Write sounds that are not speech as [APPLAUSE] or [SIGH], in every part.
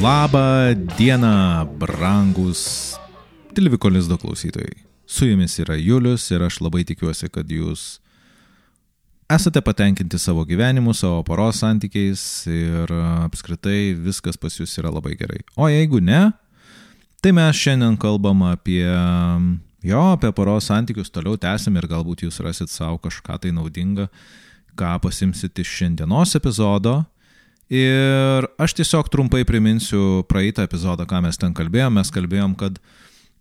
Labą dieną, brangus Tilviko Lizdo klausytojai. Su jumis yra Julius ir aš labai tikiuosi, kad jūs esate patenkinti savo gyvenimu, savo poros santykiais ir apskritai viskas pas jūs yra labai gerai. O jeigu ne, tai mes šiandien kalbam apie, jo, apie poros santykius, toliau tęsim ir galbūt jūs rasit savo kažką tai naudingą, ką pasimsit iš šiandienos epizodo. Ir aš tiesiog trumpai priminsiu praeitą epizodą, ką mes ten kalbėjom. Mes kalbėjom, kad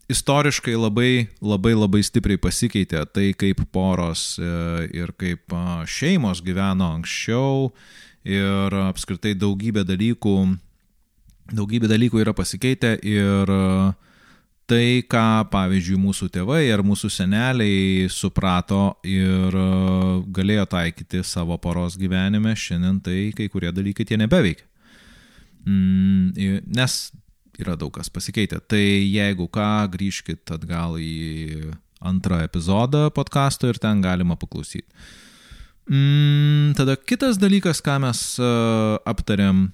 istoriškai labai, labai, labai stipriai pasikeitė tai, kaip poros e, ir kaip šeimos gyveno anksčiau ir apskritai daugybė dalykų, daugybė dalykų yra pasikeitę ir uh, tai, ką, pavyzdžiui, mūsų tėvai ar mūsų seneliai suprato ir e, galėjo taikyti savo poros gyvenime, šiandien tai kai kurie dalykai tie nebeveikia. Mm, nes yra daug kas pasikeitę. Tai jeigu ką, grįžkit atgal į antrą epizodą podkasto ir ten galima paklausyti. Mm, tada kitas dalykas, ką mes uh, aptarėm,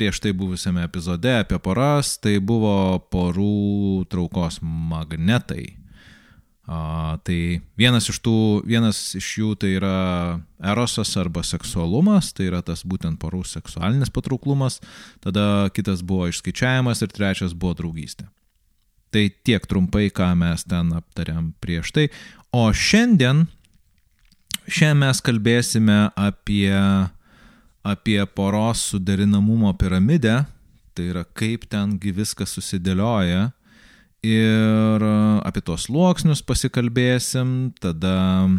prieš tai buvusiame epizode apie poras, tai buvo porų traukos magnetai. A, tai vienas iš, tų, vienas iš jų tai yra erosas arba seksualumas, tai yra tas būtent porų seksualinis patrauklumas, tada kitas buvo išskaičiavimas ir trečias buvo draugystė. Tai tiek trumpai, ką mes ten aptariam prieš tai. O šiandien, šiandien mes kalbėsime apie apie poros suderinamumo piramidę, tai yra kaip tengi viskas susidėlioja ir apie tos sluoksnius pasikalbėsim, tada,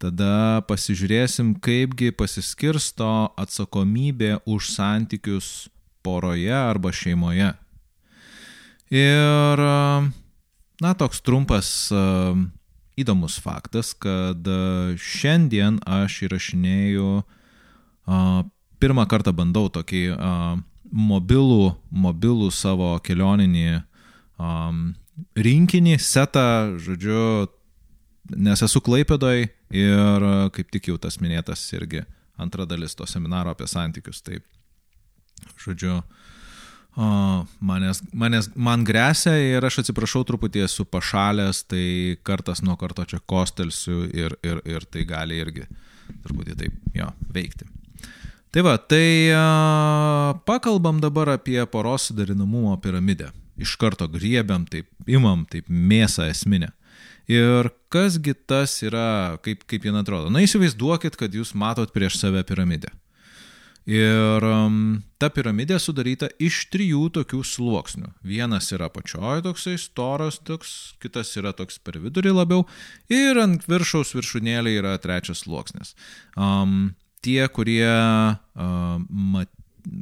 tada pasižiūrėsim, kaipgi pasiskirsto atsakomybė už santykius poroje arba šeimoje. Ir, na, toks trumpas įdomus faktas, kad šiandien aš įrašinėjau Pirmą kartą bandau tokį mobilų, mobilų savo kelioninį rinkinį, setą, žodžiu, nes esu Klaipėdoj ir kaip tik jau tas minėtas irgi antra dalis to seminaro apie santykius. Tai, žodžiu, manęs, manęs, man grėsia ir aš atsiprašau truputį esu pašalęs, tai kartas nuo karto čia kostelsiu ir, ir, ir tai gali irgi truputį taip, jo, veikti. Tai va, tai a, pakalbam dabar apie poros sudarinamumo piramidę. Iš karto griebiam, taip imam, taip mėsą esminę. Ir kasgi tas yra, kaip, kaip jin atrodo. Na įsivaizduokit, kad jūs matot prieš save piramidę. Ir um, ta piramidė sudaryta iš trijų tokių sluoksnių. Vienas yra pačioje toksai storas, toks, kitas yra toks per vidurį labiau ir ant viršaus viršūnėlė yra trečias sluoksnis. Um, tie, kurie uh, mat,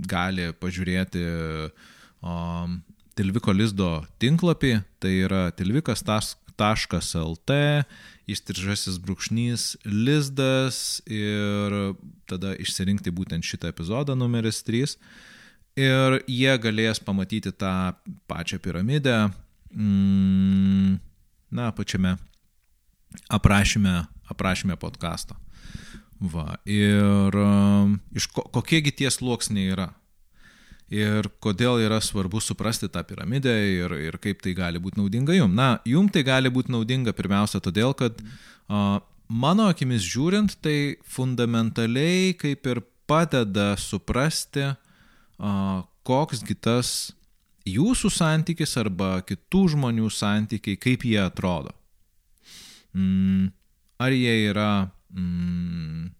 gali pažiūrėti uh, Tilviko lizdo tinklapį, tai yra tilvikas.lt, įstrižasis brūkšnys lizdas ir tada išsirinkti būtent šitą epizodą numeris 3. Ir jie galės pamatyti tą pačią piramidę, mm, na, pačiame aprašyme, aprašyme podkasto. Va, ir um, iš ko, kokiegi tie sluoksniai yra. Ir kodėl yra svarbu suprasti tą piramidę ir, ir kaip tai gali būti naudinga jum. Na, jum tai gali būti naudinga pirmiausia todėl, kad a, mano akimis žiūrint, tai fundamentaliai kaip ir padeda suprasti, a, koksgi tas jūsų santykis arba kitų žmonių santykiai, kaip jie atrodo. Mm, ar jie yra mm,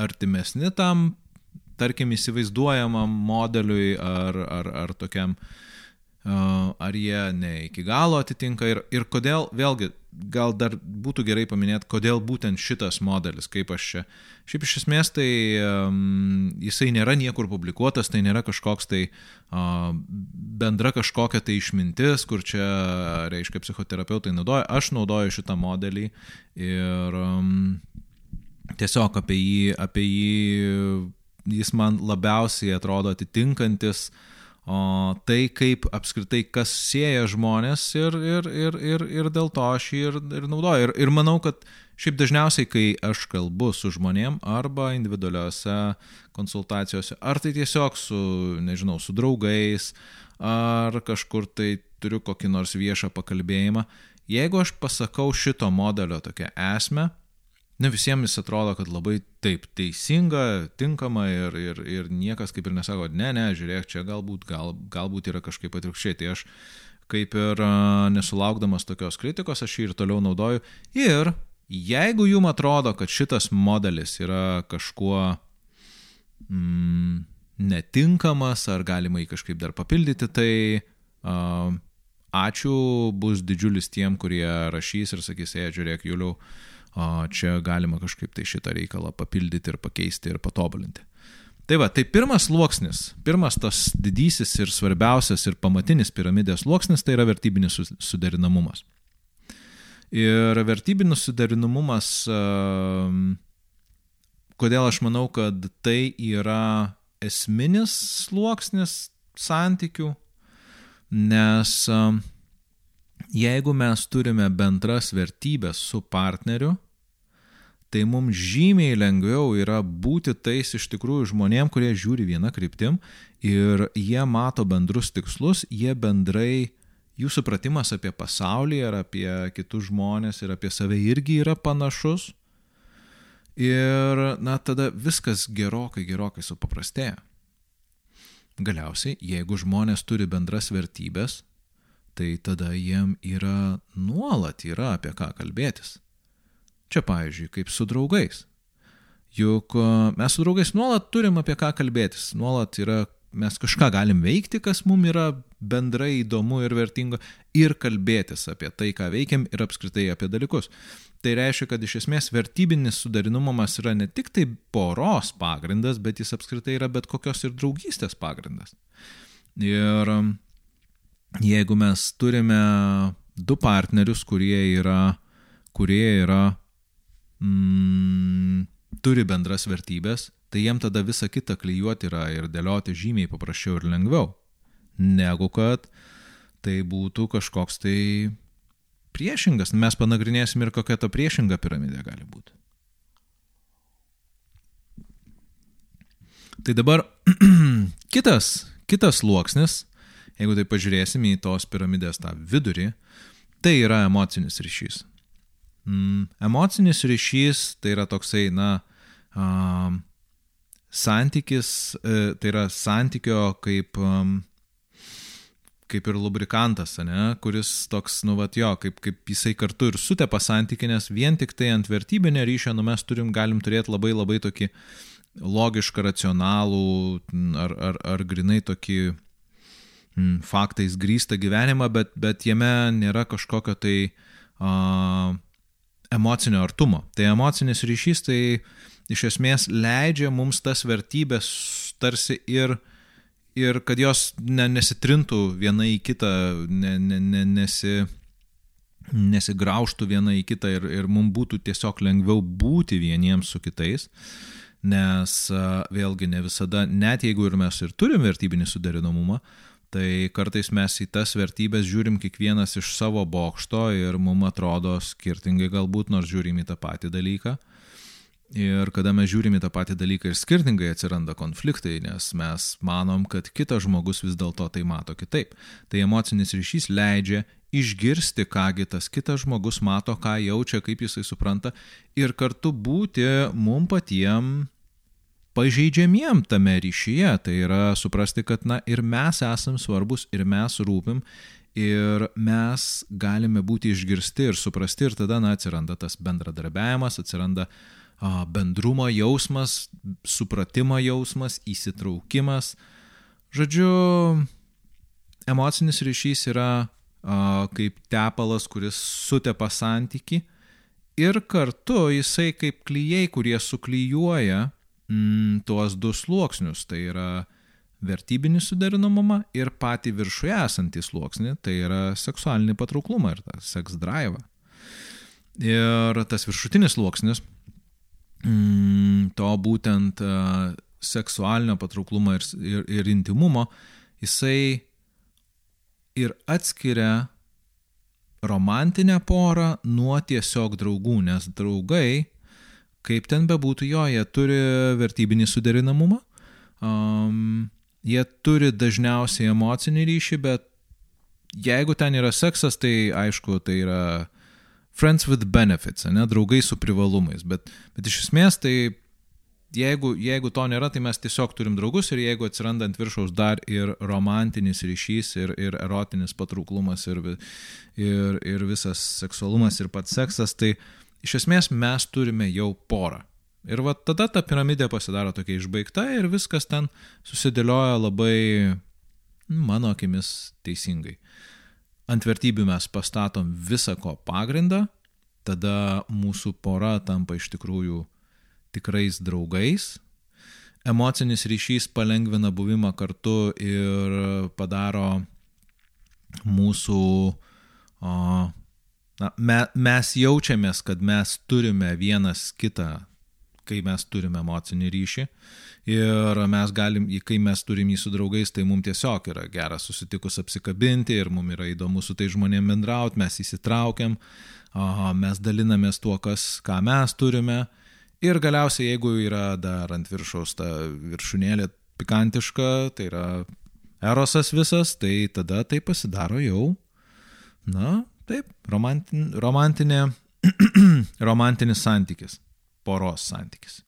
artimesni tam, tarkim, įsivaizduojamam modeliui ar, ar, ar tokiam, uh, ar jie ne iki galo atitinka ir, ir kodėl, vėlgi, gal dar būtų gerai paminėti, kodėl būtent šitas modelis, kaip aš čia. Šiaip iš esmės tai um, jisai nėra niekur publikuotas, tai nėra kažkoks tai uh, bendra kažkokia tai išmintis, kur čia, reiškia, psichoterapeutai naudoja. Aš naudoju šitą modelį ir um, tiesiog apie jį, apie jį jis man labiausiai atrodo atitinkantis o tai kaip apskritai kas sieja žmonės ir, ir, ir, ir, ir dėl to aš jį ir, ir naudoju. Ir, ir manau, kad šiaip dažniausiai, kai aš kalbu su žmonėm arba individualiuose konsultacijose, ar tai tiesiog su, nežinau, su draugais, ar kažkur tai turiu kokį nors viešą pakalbėjimą, jeigu aš pasakau šito modelio tokią esmę, ne visiems jis atrodo, kad labai taip teisinga, tinkama ir, ir, ir niekas kaip ir nesako, ne, ne, žiūrėk, čia galbūt, gal, galbūt yra kažkaip atvirkščiai. Tai aš kaip ir nesulaukdamas tokios kritikos, aš jį ir toliau naudoju. Ir jeigu jums atrodo, kad šitas modelis yra kažkuo mm, netinkamas, ar galima jį kažkaip dar papildyti, tai uh, ačiū, bus didžiulis tiem, kurie rašys ir sakys, ei, žiūrėk, Juliau, uh, čia galima kažkaip tai šitą reikalą papildyti ir pakeisti ir patobulinti. Tai va, tai pirmas sluoksnis, pirmas tas didysis ir svarbiausias ir pamatinis piramidės sluoksnis tai yra vertybinis suderinamumas. Ir vertybinis suderinamumas, kodėl aš manau, kad tai yra esminis sluoksnis santykių, nes jeigu mes turime bendras vertybės su partneriu, tai mums žymiai lengviau yra būti tais iš tikrųjų žmonėm, kurie žiūri vieną kryptim ir jie mato bendrus tikslus, jie bendrai, jų supratimas apie pasaulį ir apie kitus žmonės ir apie save irgi yra panašus. Ir, na, tada viskas gerokai, gerokai supaprastėja. Galiausiai, jeigu žmonės turi bendras vertybės, tai tada jiem yra nuolat yra apie ką kalbėtis. Čia, pavyzdžiui, kaip su draugais. Juk e, mes su draugais nuolat turim apie ką kalbėtis, nuolat yra, mes kažką galim veikti, kas mums yra bendrai įdomu ir vertinga, ir kalbėtis apie tai, ką veikiam ir apskritai apie dalykus. Tai reiškia, kad iš esmės vertybinis sudarinamumas yra ne tik tai poros pagrindas, bet jis apskritai yra bet kokios ir draugystės pagrindas. Ir e, jeigu mes turime du partnerius, kurie yra, kurie yra mm, turi bendras vertybės, tai jiem tada visą kitą klyjuoti yra ir dėlioti žymiai paprasčiau ir lengviau, negu kad tai būtų kažkoks tai priešingas. Mes panagrinėsim ir kokia ta priešinga piramidė gali būti. Tai dabar [CLEARS THROAT] kitas, kitas sluoksnis, jeigu tai pažiūrėsim į tos piramidės tą vidurį, tai yra emocinis ryšys. Mm, emocinis ryšys tai yra toksai, na, um, santykis, e, tai yra santykio kaip, um, kaip ir lubrikantas, ne, kuris toks, nu, va, jo, kaip, kaip jisai kartu ir sutepa santykį, nes vien tik tai ant vertybinio ryšio, nu, mes turim, galim turėti labai labai tokį logišką, racionalų ar, ar, ar grinai tokį mm, faktais grįstą gyvenimą, bet, bet jame nėra kažkokio tai uh, emocinio artumo. Tai emocinis ryšys tai iš esmės leidžia mums tas vertybės tarsi ir, ir kad jos ne, nesitrintų viena į kitą, ne, ne, ne, nesi, nesigraužtų viena į kitą ir, ir mums būtų tiesiog lengviau būti vieniems su kitais. Nes vėlgi ne visada, net jeigu ir mes ir turim vertybinį suderinamumą, Tai kartais mes į tas vertybės žiūrim kiekvienas iš savo bokšto ir mums atrodo skirtingai galbūt, nors žiūrim į tą patį dalyką. Ir kada mes žiūrim į tą patį dalyką ir skirtingai atsiranda konfliktai, nes mes manom, kad kitas žmogus vis dėlto tai mato kitaip. Tai emocinis ryšys leidžia išgirsti, kągi tas kitas žmogus mato, ką jaučia, kaip jisai supranta ir kartu būti mum patiem pažeidžiamiem tame ryšyje. Tai yra suprasti, kad na ir mes esam svarbus, ir mes rūpim, ir mes galime būti išgirsti ir suprasti, ir tada na, atsiranda tas bendradarbiavimas, atsiranda a, bendrumo jausmas, supratimo jausmas, įsitraukimas. Žodžiu, emocinis ryšys yra a, kaip tepalas, kuris sutepa santyki ir kartu jisai kaip klyjei, kurie suklyjuoja mm, tuos du sluoksnius. Tai yra vertybinį suderinamumą ir patį viršuje esantį sluoksnį, tai yra seksualinį patrauklumą ir tą seks drive. Ir tas viršutinis sluoksnis, mm, to būtent uh, seksualinio patrauklumo ir, ir, ir intimumo, jisai ir atskiria romantinę porą nuo tiesiog draugų, nes draugai, kaip ten bebūtų jo, jie turi vertybinį suderinamumą, um, jie turi dažniausiai emocinį ryšį, bet jeigu ten yra seksas, tai aišku, tai yra friends with benefits, ne, draugai su privalumais, bet, bet iš esmės tai jeigu, jeigu to nėra, tai mes tiesiog turim draugus ir jeigu atsiranda ant viršaus dar ir romantinis ryšys, ir, ir erotinis patrauklumas, ir, ir, ir visas seksualumas, ir pats seksas, tai iš esmės mes turime jau porą. Ir va tada ta piramidė pasidaro tokia išbaigta ir viskas ten susidėlioja labai, mano akimis, teisingai. Ant vertybių mes pastatom visą ko pagrindą, tada mūsų pora tampa iš tikrųjų tikrais draugais. Emocinis ryšys palengvina buvimą kartu ir padaro mūsų, o, na, me, mes jaučiamės, kad mes turime vienas kitą, kai mes turime emocinį ryšį. Ir mes galim, kai mes turim jį su draugais, tai mums tiesiog yra gera susitikus apsikabinti ir mums yra įdomu su tai žmonėm bendrauti, mes įsitraukiam, mes dalinamės tuo, kas, ką mes turime Ir galiausiai, jeigu yra dar ant viršaus ta viršūnėlė pikantiška, tai yra erosas visas, tai tada tai pasidaro jau, na, taip, romantin, romantinė, [CLEARS THROAT] romantinis santykis, poros santykis.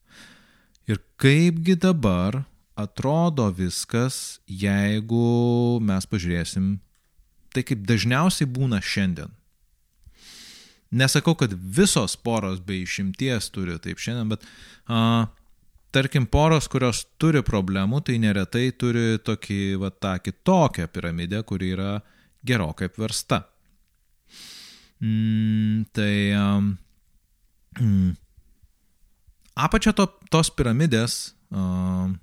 Ir kaipgi dabar atrodo viskas, jeigu mes pažiūrėsim, tai kaip dažniausiai būna šiandien. Nesakau, kad visos poros be išimties turi taip šiandien, bet a, tarkim poros, kurios turi problemų, tai neretai turi tokį, va, tą kitokią piramidę, kuri yra gerokai apversta. Mm, tai um, mm, apačia to, tos piramidės um,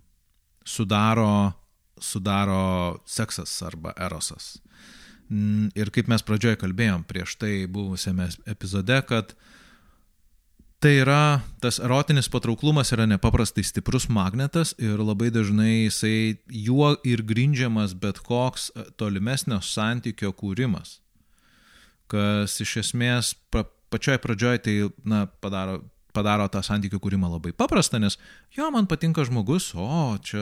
sudaro, sudaro seksas arba erosas. Mm, ir kaip mes pradžioje kalbėjom prieš tai buvusiame epizode, kad tai yra, tas erotinis patrauklumas yra nepaprastai stiprus magnetas ir labai dažnai jisai juo ir grindžiamas bet koks tolimesnio santykio kūrimas. Kas iš esmės pa, pačioj pradžioj tai na, padaro padaro tą santykių kūrimą labai paprastą, nes jo, man patinka žmogus, o čia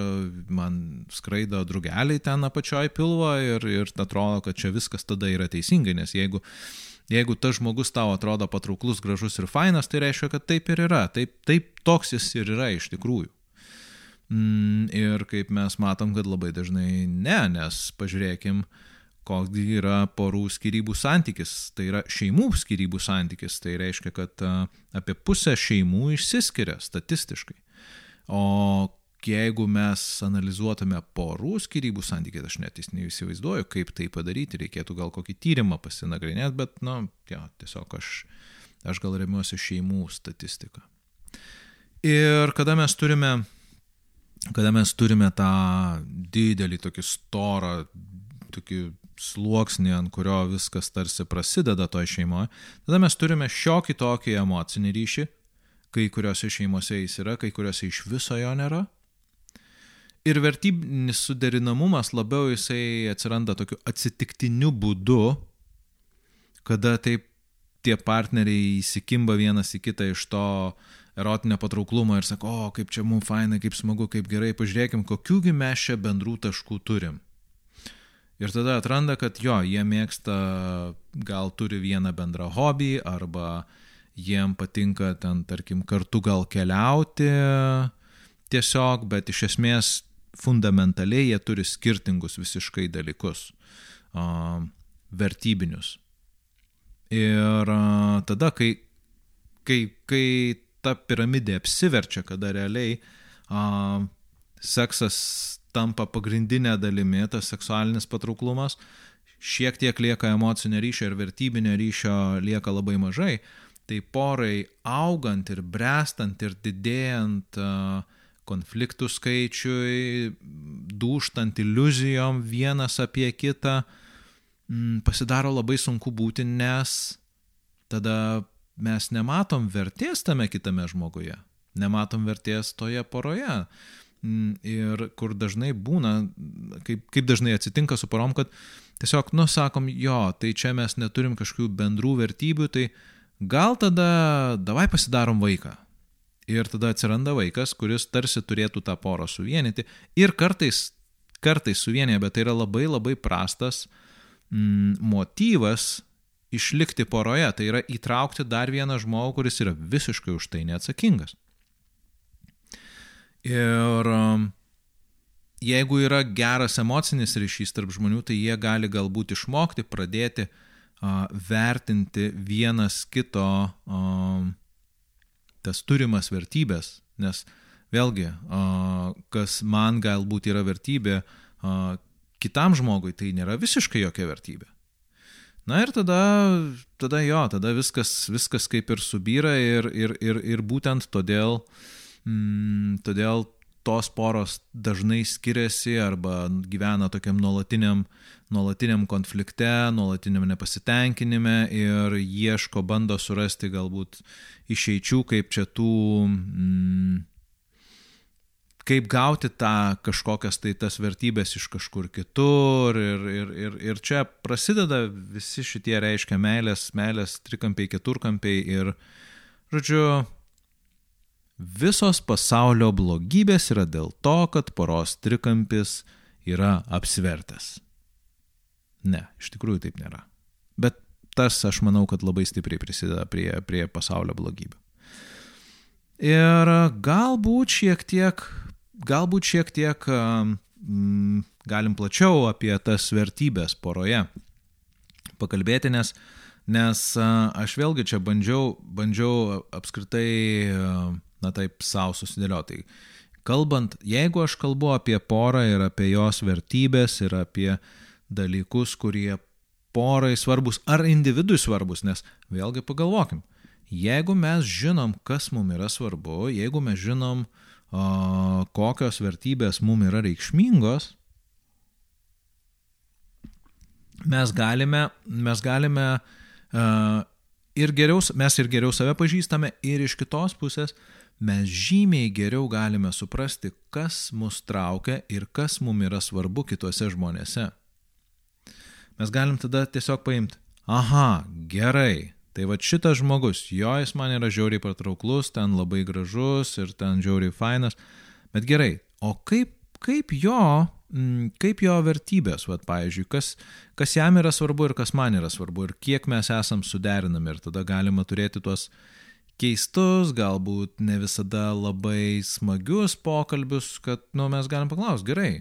man skraido drugeliai ten apačioj pilvo ir, ir atrodo, kad čia viskas tada yra teisingai, nes jeigu, jeigu tas žmogus tau atrodo patrauklus, gražus ir fainas, tai reiškia, kad taip ir yra, taip, taip toks jis ir yra iš tikrųjų. Mm, ir kaip mes matom, kad labai dažnai ne, nes pažiūrėkim, uh, koks yra porų skirybų santykis, tai yra šeimų skirybų santykis, tai reiškia, kad apie pusę šeimų išsiskiria statistiškai. O jeigu mes analizuotume porų skirybų santykį, aš net neįsivaizduoju, kaip tai padaryti, reikėtų gal kokį tyrimą pasinagrinėti, bet, na, nu, ja, tiesiog aš, aš gal remiuosi šeimų statistiką. Ir kada mes turime, kada mes turime tą didelį tokį storą, tokį sluoksnį, ant kurio viskas tarsi prasideda toje šeimoje, tada mes turime šiokį tokį emocinį ryšį, kai kuriuose šeimose jis yra, kai kuriuose iš viso jo nėra. Ir vertybinis suderinamumas labiau jisai atsiranda tokiu atsitiktiniu būdu, kada taip tie partneriai įsikimba vienas į kitą iš to erotinio patrauklumo ir sako, o kaip čia mums fainai, kaip smagu, kaip gerai, pažiūrėkim, kokiųgi mes čia bendrų taškų turim. Ir tada atranda, kad jo, jie mėgsta, gal turi vieną bendrą hobį, arba jiem patinka ten, tarkim, kartu gal keliauti tiesiog, bet iš esmės fundamentaliai jie turi skirtingus visiškai dalykus, vertybinius. Ir tada, kai, kai, kai ta piramidė apsiverčia, kada realiai seksas tampa pagrindinė dalimi tas seksualinis patrauklumas, šiek tiek lieka emocinio ryšio ir vertybinio ryšio lieka labai mažai, tai porai augant ir brestant ir didėjant konfliktų skaičiui, dūštant iliuzijom vienas apie kitą, pasidaro labai sunku būti, nes tada mes nematom vertės tame kitame žmoguje, nematom vertės toje poroje. mm, ir kur dažnai būna, kaip, kaip dažnai atsitinka su porom, kad tiesiog, nu, sakom, jo, tai čia mes neturim kažkokių bendrų vertybių, tai gal tada davai pasidarom vaiką. Ir tada atsiranda vaikas, kuris tarsi turėtų tą porą suvienyti ir kartais, kartais suvienyje, bet tai yra labai labai prastas mm, motyvas išlikti poroje, tai yra įtraukti dar vieną žmogų, kuris yra visiškai už tai neatsakingas. Ir um, jeigu yra geras emocinis ryšys tarp žmonių, tai jie gali galbūt išmokti, pradėti uh, vertinti vienas kito uh, tas turimas vertybės, nes vėlgi, uh, kas man galbūt yra vertybė, uh, kitam žmogui tai nėra visiškai jokia vertybė. Na ir tada, tada jo, tada viskas, viskas kaip ir subyra ir, ir, ir, ir būtent todėl, mm, todėl tos poros dažnai skiriasi arba gyvena tokiam nuolatiniam, nuolatiniam konflikte, nuolatiniam nepasitenkinime ir ieško, bando surasti galbūt išeičių, kaip čia tų mm, kaip gauti tą kažkokias tai tas vertybės iš kažkur kitur ir, ir, ir, ir čia prasideda visi šitie reiškia meilės, meilės trikampiai, keturkampiai ir, žodžiu, visos pasaulio blogybės yra dėl to, kad poros trikampis yra apsvertas. Ne, iš tikrųjų taip nėra. Bet tas, aš manau, kad labai stipriai prisideda prie, prie pasaulio blogybių. Ir galbūt šiek tiek galbūt šiek tiek mm, galim plačiau apie tas vertybės poroje pakalbėti, nes, nes aš vėlgi čia bandžiau, bandžiau apskritai, na taip, savo susidėlioti. Kalbant, jeigu aš kalbu apie porą ir apie jos vertybės ir apie dalykus, kurie porai svarbus ar individui svarbus, nes vėlgi pagalvokim, jeigu mes žinom, kas mums yra svarbu, jeigu mes žinom, uh, kokios vertybės mums yra reikšmingos, mes galime, mes galime uh, ir geriau, mes ir geriau save pažįstame ir iš kitos pusės mes žymiai geriau galime suprasti, kas mus traukia ir kas mums yra svarbu kitose žmonėse. Mes galim tada tiesiog paimti, aha, gerai, Tai va šitas žmogus, jo jis man yra žiauriai patrauklus, ten labai gražus ir ten žiauriai fainas, bet gerai, o kaip, kaip jo, mm, kaip jo vertybės, va, pavyzdžiui, kas, kas jam yra svarbu ir kas man yra svarbu ir kiek mes esam suderinami ir tada galima turėti tuos keistus, galbūt ne visada labai smagius pokalbius, kad, nu, mes galim paklausti, gerai.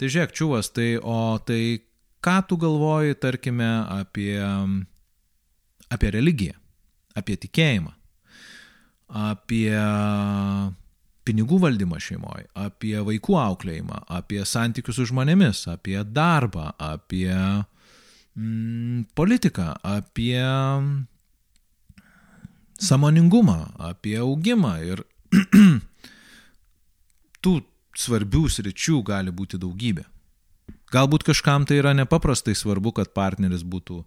Tai žiūrėk, čiuvas, tai, o tai ką tu galvoji, tarkime, apie apie religiją, apie tikėjimą, apie pinigų valdymą šeimoje, apie vaikų auklėjimą, apie santykius su žmonėmis, apie darbą, apie mm, politiką, apie samoningumą, apie augimą ir [CLEARS THROAT] tų svarbių sričių gali būti daugybė. Galbūt kažkam tai yra nepaprastai svarbu, kad partneris būtų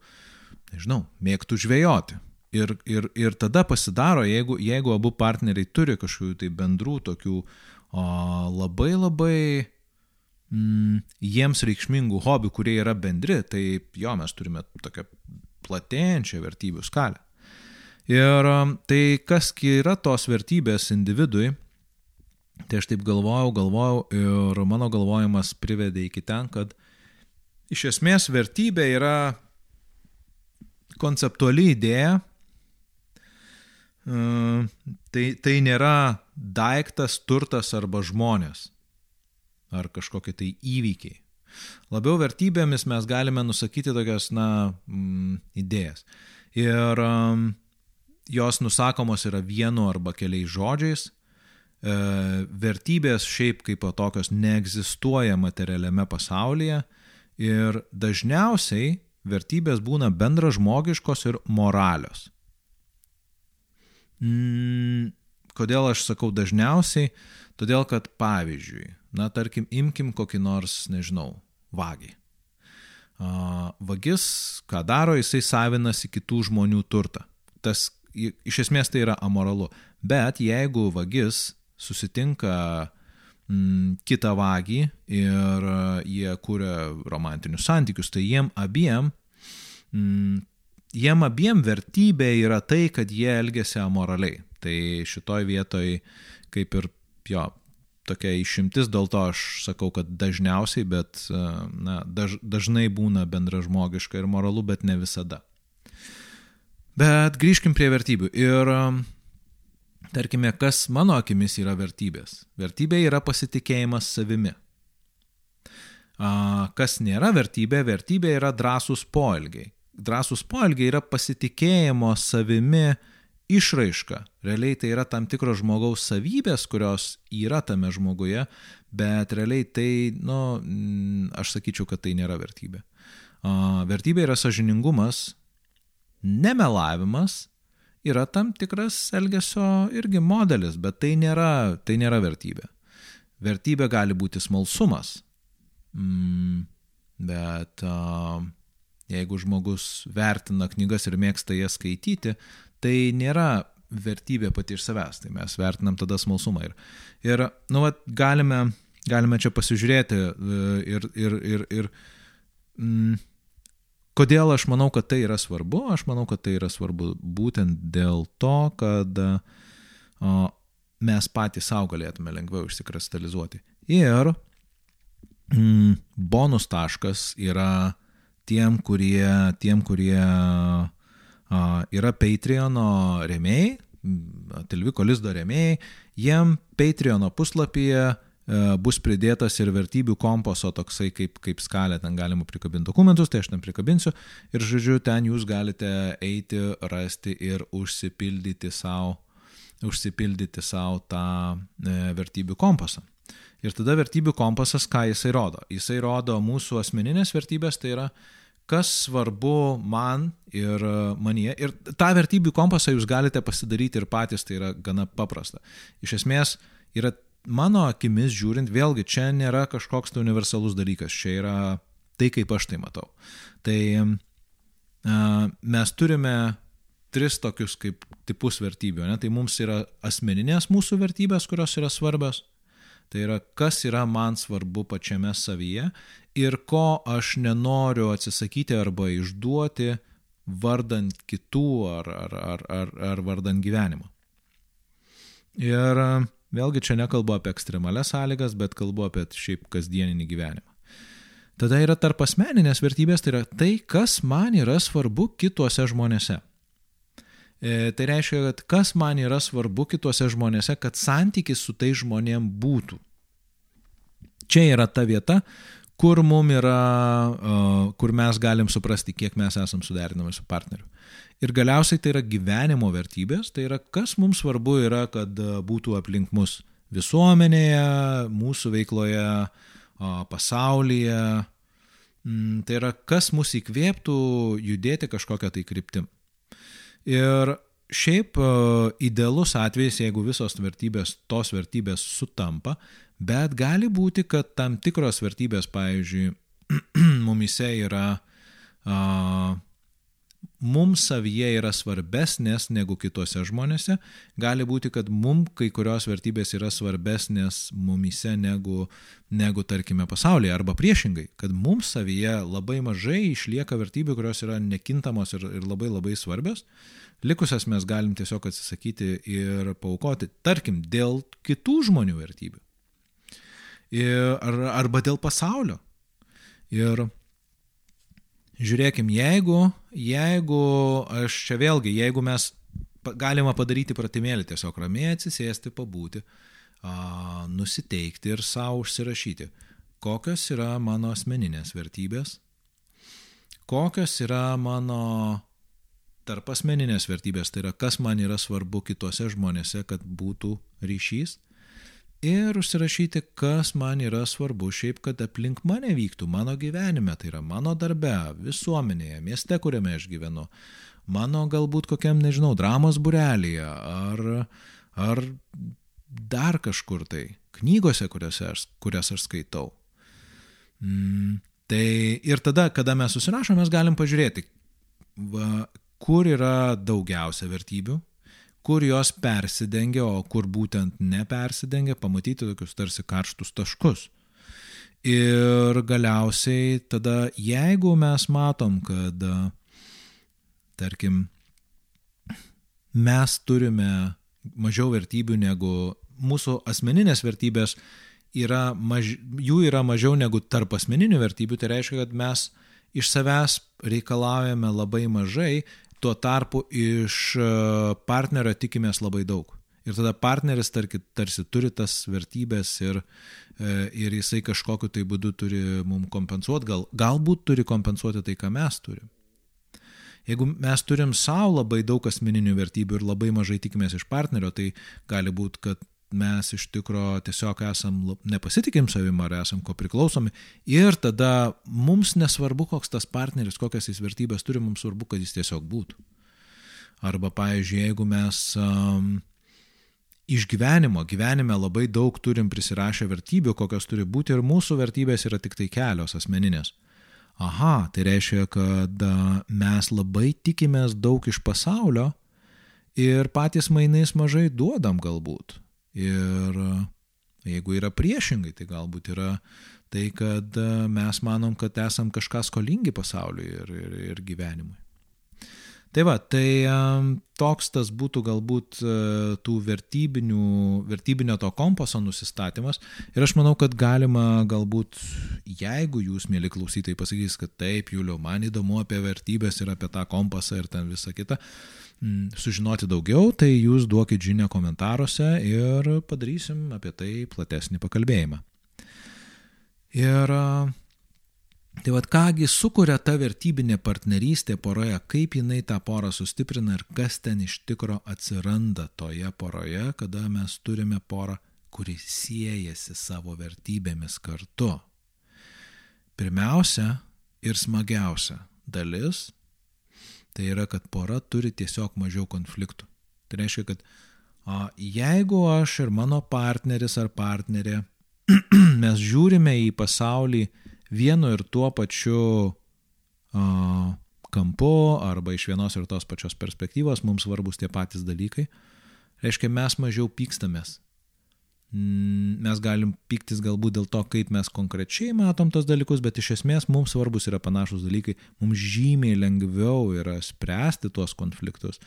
nežinau, mėgtų žvejoti. Ir, ir, ir tada pasidaro, jeigu, jeigu abu partneriai turi kažkokių tai bendrų tokių o, labai labai mm, jiems reikšmingų hobių, kurie yra bendri, tai jo, mes turime tokią platėjančią vertybių skalę. Ir tai kas yra tos vertybės individui, tai aš taip galvojau, galvojau ir mano galvojimas privedė iki ten, kad iš esmės vertybė yra konceptuali idėja. E, tai, tai nėra daiktas, turtas arba žmonės ar kažkokie tai įvykiai. Labiau vertybėmis mes galime nusakyti tokias, na, mm, idėjas. Ir um, jos nusakomos yra vienu arba keliais žodžiais. E, vertybės šiaip kaip tokios neegzistuoja materialiame pasaulyje ir dažniausiai vertybės būna bendražmogiškos ir moralios. Mm, kodėl aš sakau dažniausiai? Todėl, kad pavyzdžiui, na tarkim, imkim kokį nors, nežinau, vagį. Vagis, ką daro, jisai savinasi kitų žmonių turtą. Tas iš esmės tai yra amoralu. Bet jeigu vagis susitinka mm, kitą vagį ir jie kuria romantinius santykius, tai jiem abiem, mm, jiem abiem vertybė yra tai, kad jie elgesi amoraliai. Tai šitoj vietoj kaip ir jo, tokia išimtis, dėl to aš sakau, kad dažniausiai, bet na, daž, dažnai būna bendražmogiška ir moralu, bet ne visada. Bet grįžkim prie vertybių. Ir tarkime, kas mano akimis yra vertybės? Vertybė yra pasitikėjimas savimi. Kas nėra vertybė? Vertybė yra drąsūs poelgiai. Drąsūs poelgiai yra pasitikėjimo savimi išraiška. Realiai tai yra tam tikros žmogaus savybės, kurios yra tame žmoguje, bet realiai tai, nu, aš sakyčiau, kad tai nėra vertybė. Vertybė yra sažiningumas, nemelavimas yra tam tikras elgesio irgi modelis, bet tai nėra, tai nėra vertybė. Vertybė gali būti smalsumas, mm, bet uh, jeigu žmogus vertina knygas ir mėgsta jas skaityti, tai nėra vertybė pati iš savęs, tai mes vertinam tada smalsumą. Ir, ir nu, vat, galime, galime čia pasižiūrėti ir, ir, ir, ir mm, Kodėl aš manau, kad tai yra svarbu? Aš manau, kad tai yra svarbu būtent dėl to, kad o, mes patys savo galėtume lengviau išsikristalizuoti. Ir mm, bonus taškas yra tiem, kurie, tiem, kurie a, yra Patreono remėjai, Tilviko Lizdo remėjai, jiem Patreono puslapyje bus pridėtas ir vertybių kompaso toksai kaip, kaip skalė, ten galima prikabinti dokumentus, tai aš ten prikabinsiu ir žodžiu, ten jūs galite eiti, rasti ir užsipildyti savo užsipildyti savo tą e, vertybių kompasą. Ir tada vertybių kompasas, ką jisai rodo? Jisai rodo mūsų asmeninės vertybės, tai yra kas svarbu man ir manie. Ir tą vertybių kompasą jūs galite pasidaryti ir patys, tai yra gana paprasta. Iš esmės yra mano akimis žiūrint, vėlgi čia nėra kažkoks tai universalus dalykas, čia yra tai, kaip aš tai matau. Tai mes turime tris tokius kaip tipus vertybių. Ne? Tai mums yra asmeninės mūsų vertybės, kurios yra svarbios. Tai yra, kas yra man svarbu pačiame savyje ir ko aš nenoriu atsisakyti arba išduoti vardant kitų ar, ar, ar, ar, ar vardant gyvenimo. Ir Vėlgi čia nekalbu apie ekstremales sąlygas, bet kalbu apie šiaip kasdieninį gyvenimą. Tada yra tarp asmeninės vertybės, tai yra tai, kas man yra svarbu kituose žmonėse. E, tai reiškia, kad kas man yra svarbu kituose žmonėse, kad santykis su tai žmonėm būtų. Čia yra ta vieta, kur mum yra, kur mes galim suprasti, kiek mes esam suderinami su partneriu. Ir galiausiai tai yra gyvenimo vertybės, tai yra kas mums svarbu yra, kad būtų aplink mus visuomenėje, mūsų veikloje, pasaulyje. Mm, tai yra kas mus įkvėptų judėti kažkokią tai kryptim. Ir šiaip idealus atvejis, jeigu visos vertybės, tos vertybės sutampa, bet gali būti, kad tam tikros vertybės, pavyzdžiui, [CLEARS THROAT] mumise yra uh, mums savyje yra svarbesnės negu kitose žmonėse, gali būti, kad mums kai kurios vertybės yra svarbesnės mumise negu, negu tarkime, pasaulyje, arba priešingai, kad mums savyje labai mažai išlieka vertybių, kurios yra nekintamos ir, ir labai labai svarbios, likusias mes galim tiesiog atsisakyti ir paukoti, tarkim, dėl kitų žmonių vertybių. Ir, ar, arba dėl pasaulio. Ir Žiūrėkim, jeigu, jeigu aš čia vėlgi, jeigu mes galima padaryti pratimėlį, tiesiog ramiai atsisėsti, pabūti, a, nusiteikti ir savo užsirašyti, kokios yra mano asmeninės vertybės, kokios yra mano tarp asmeninės vertybės, tai yra kas man yra svarbu kitose žmonėse, kad būtų ryšys ir užsirašyti, kas man yra svarbu šiaip, kad aplink mane vyktų mano gyvenime, tai yra mano darbe, visuomenėje, mieste, kuriame aš gyvenu, mano galbūt kokiam, nežinau, dramos burelėje ar, ar dar kažkur tai, knygose, aš, kurias aš skaitau. Mm, tai ir tada, kada mes susirašom, mes galim pažiūrėti, va, kur yra daugiausia vertybių, kur jos persidengia, o kur būtent nepersidengia, pamatyti tokius tarsi karštus taškus. Ir galiausiai tada, jeigu mes matom, kad, tarkim, mes turime mažiau vertybių negu mūsų asmeninės vertybės, yra maž, jų yra mažiau negu tarp asmeninių vertybių, tai reiškia, kad mes iš savęs reikalaujame labai mažai, tuo tarpu iš e, partnerio tikimės labai daug. Ir tada partneris tarki, tarsi turi tas vertybės ir, e, ir jisai kažkokiu tai būdu turi mums kompensuoti, gal, galbūt turi kompensuoti tai, ką mes turim. Jeigu mes turim savo labai daug asmeninių vertybių ir labai mažai tikimės iš partnerio, tai gali būti, kad mes iš tikro tiesiog esam nepasitikim savim ar esam ko priklausomi ir tada mums nesvarbu, koks tas partneris, kokias jis vertybės turi, mums svarbu, kad jis tiesiog būtų. Arba, pavyzdžiui, jeigu mes um, iš gyvenimo, gyvenime labai daug turim prisirašę vertybių, kokios turi būti ir mūsų vertybės yra tik tai kelios asmeninės. Aha, tai reiškia, kad mes labai tikimės daug iš pasaulio ir patys mainais mažai duodam galbūt. Ir e, jeigu yra priešingai, tai galbūt yra tai, kad e, mes manom, kad esam kažką skolingi pasauliui ir, ir, ir gyvenimui. Tai va, tai um, toks tas būtų galbūt uh, tų vertybinio to kompaso nusistatymas. Ir aš manau, kad galima galbūt, jeigu jūs, mėly klausytojai, pasakys, kad taip, Julio, man įdomu apie vertybės ir apie tą kompasą ir ten visą kitą, mm, sužinoti daugiau, tai jūs duokit žinę komentaruose ir padarysim apie tai platesnį pakalbėjimą. Ir uh, Tai vad kągi sukuria ta vertybinė partnerystė poroje, kaip jinai tą porą sustiprina ir kas ten iš tikro atsiranda toje poroje, kada mes turime porą, kuri siejasi savo vertybėmis kartu. Pirmiausia ir smagiausia dalis tai yra, kad pora turi tiesiog mažiau konfliktų. Tai reiškia, kad o, jeigu aš ir mano partneris ar partnerė [CLEARS THROAT] mes žiūrime į pasaulį, vienu ir tuo pačiu uh, kampu arba iš vienos ir tos pačios perspektyvos mums svarbus tie patys dalykai, reiškia mes mažiau pykstamės. Mm, mes galim pyktis galbūt dėl to, kaip mes konkrečiai matom tos dalykus, bet iš esmės mums svarbus yra panašus dalykai. Mums žymiai lengviau yra spręsti tuos konfliktus,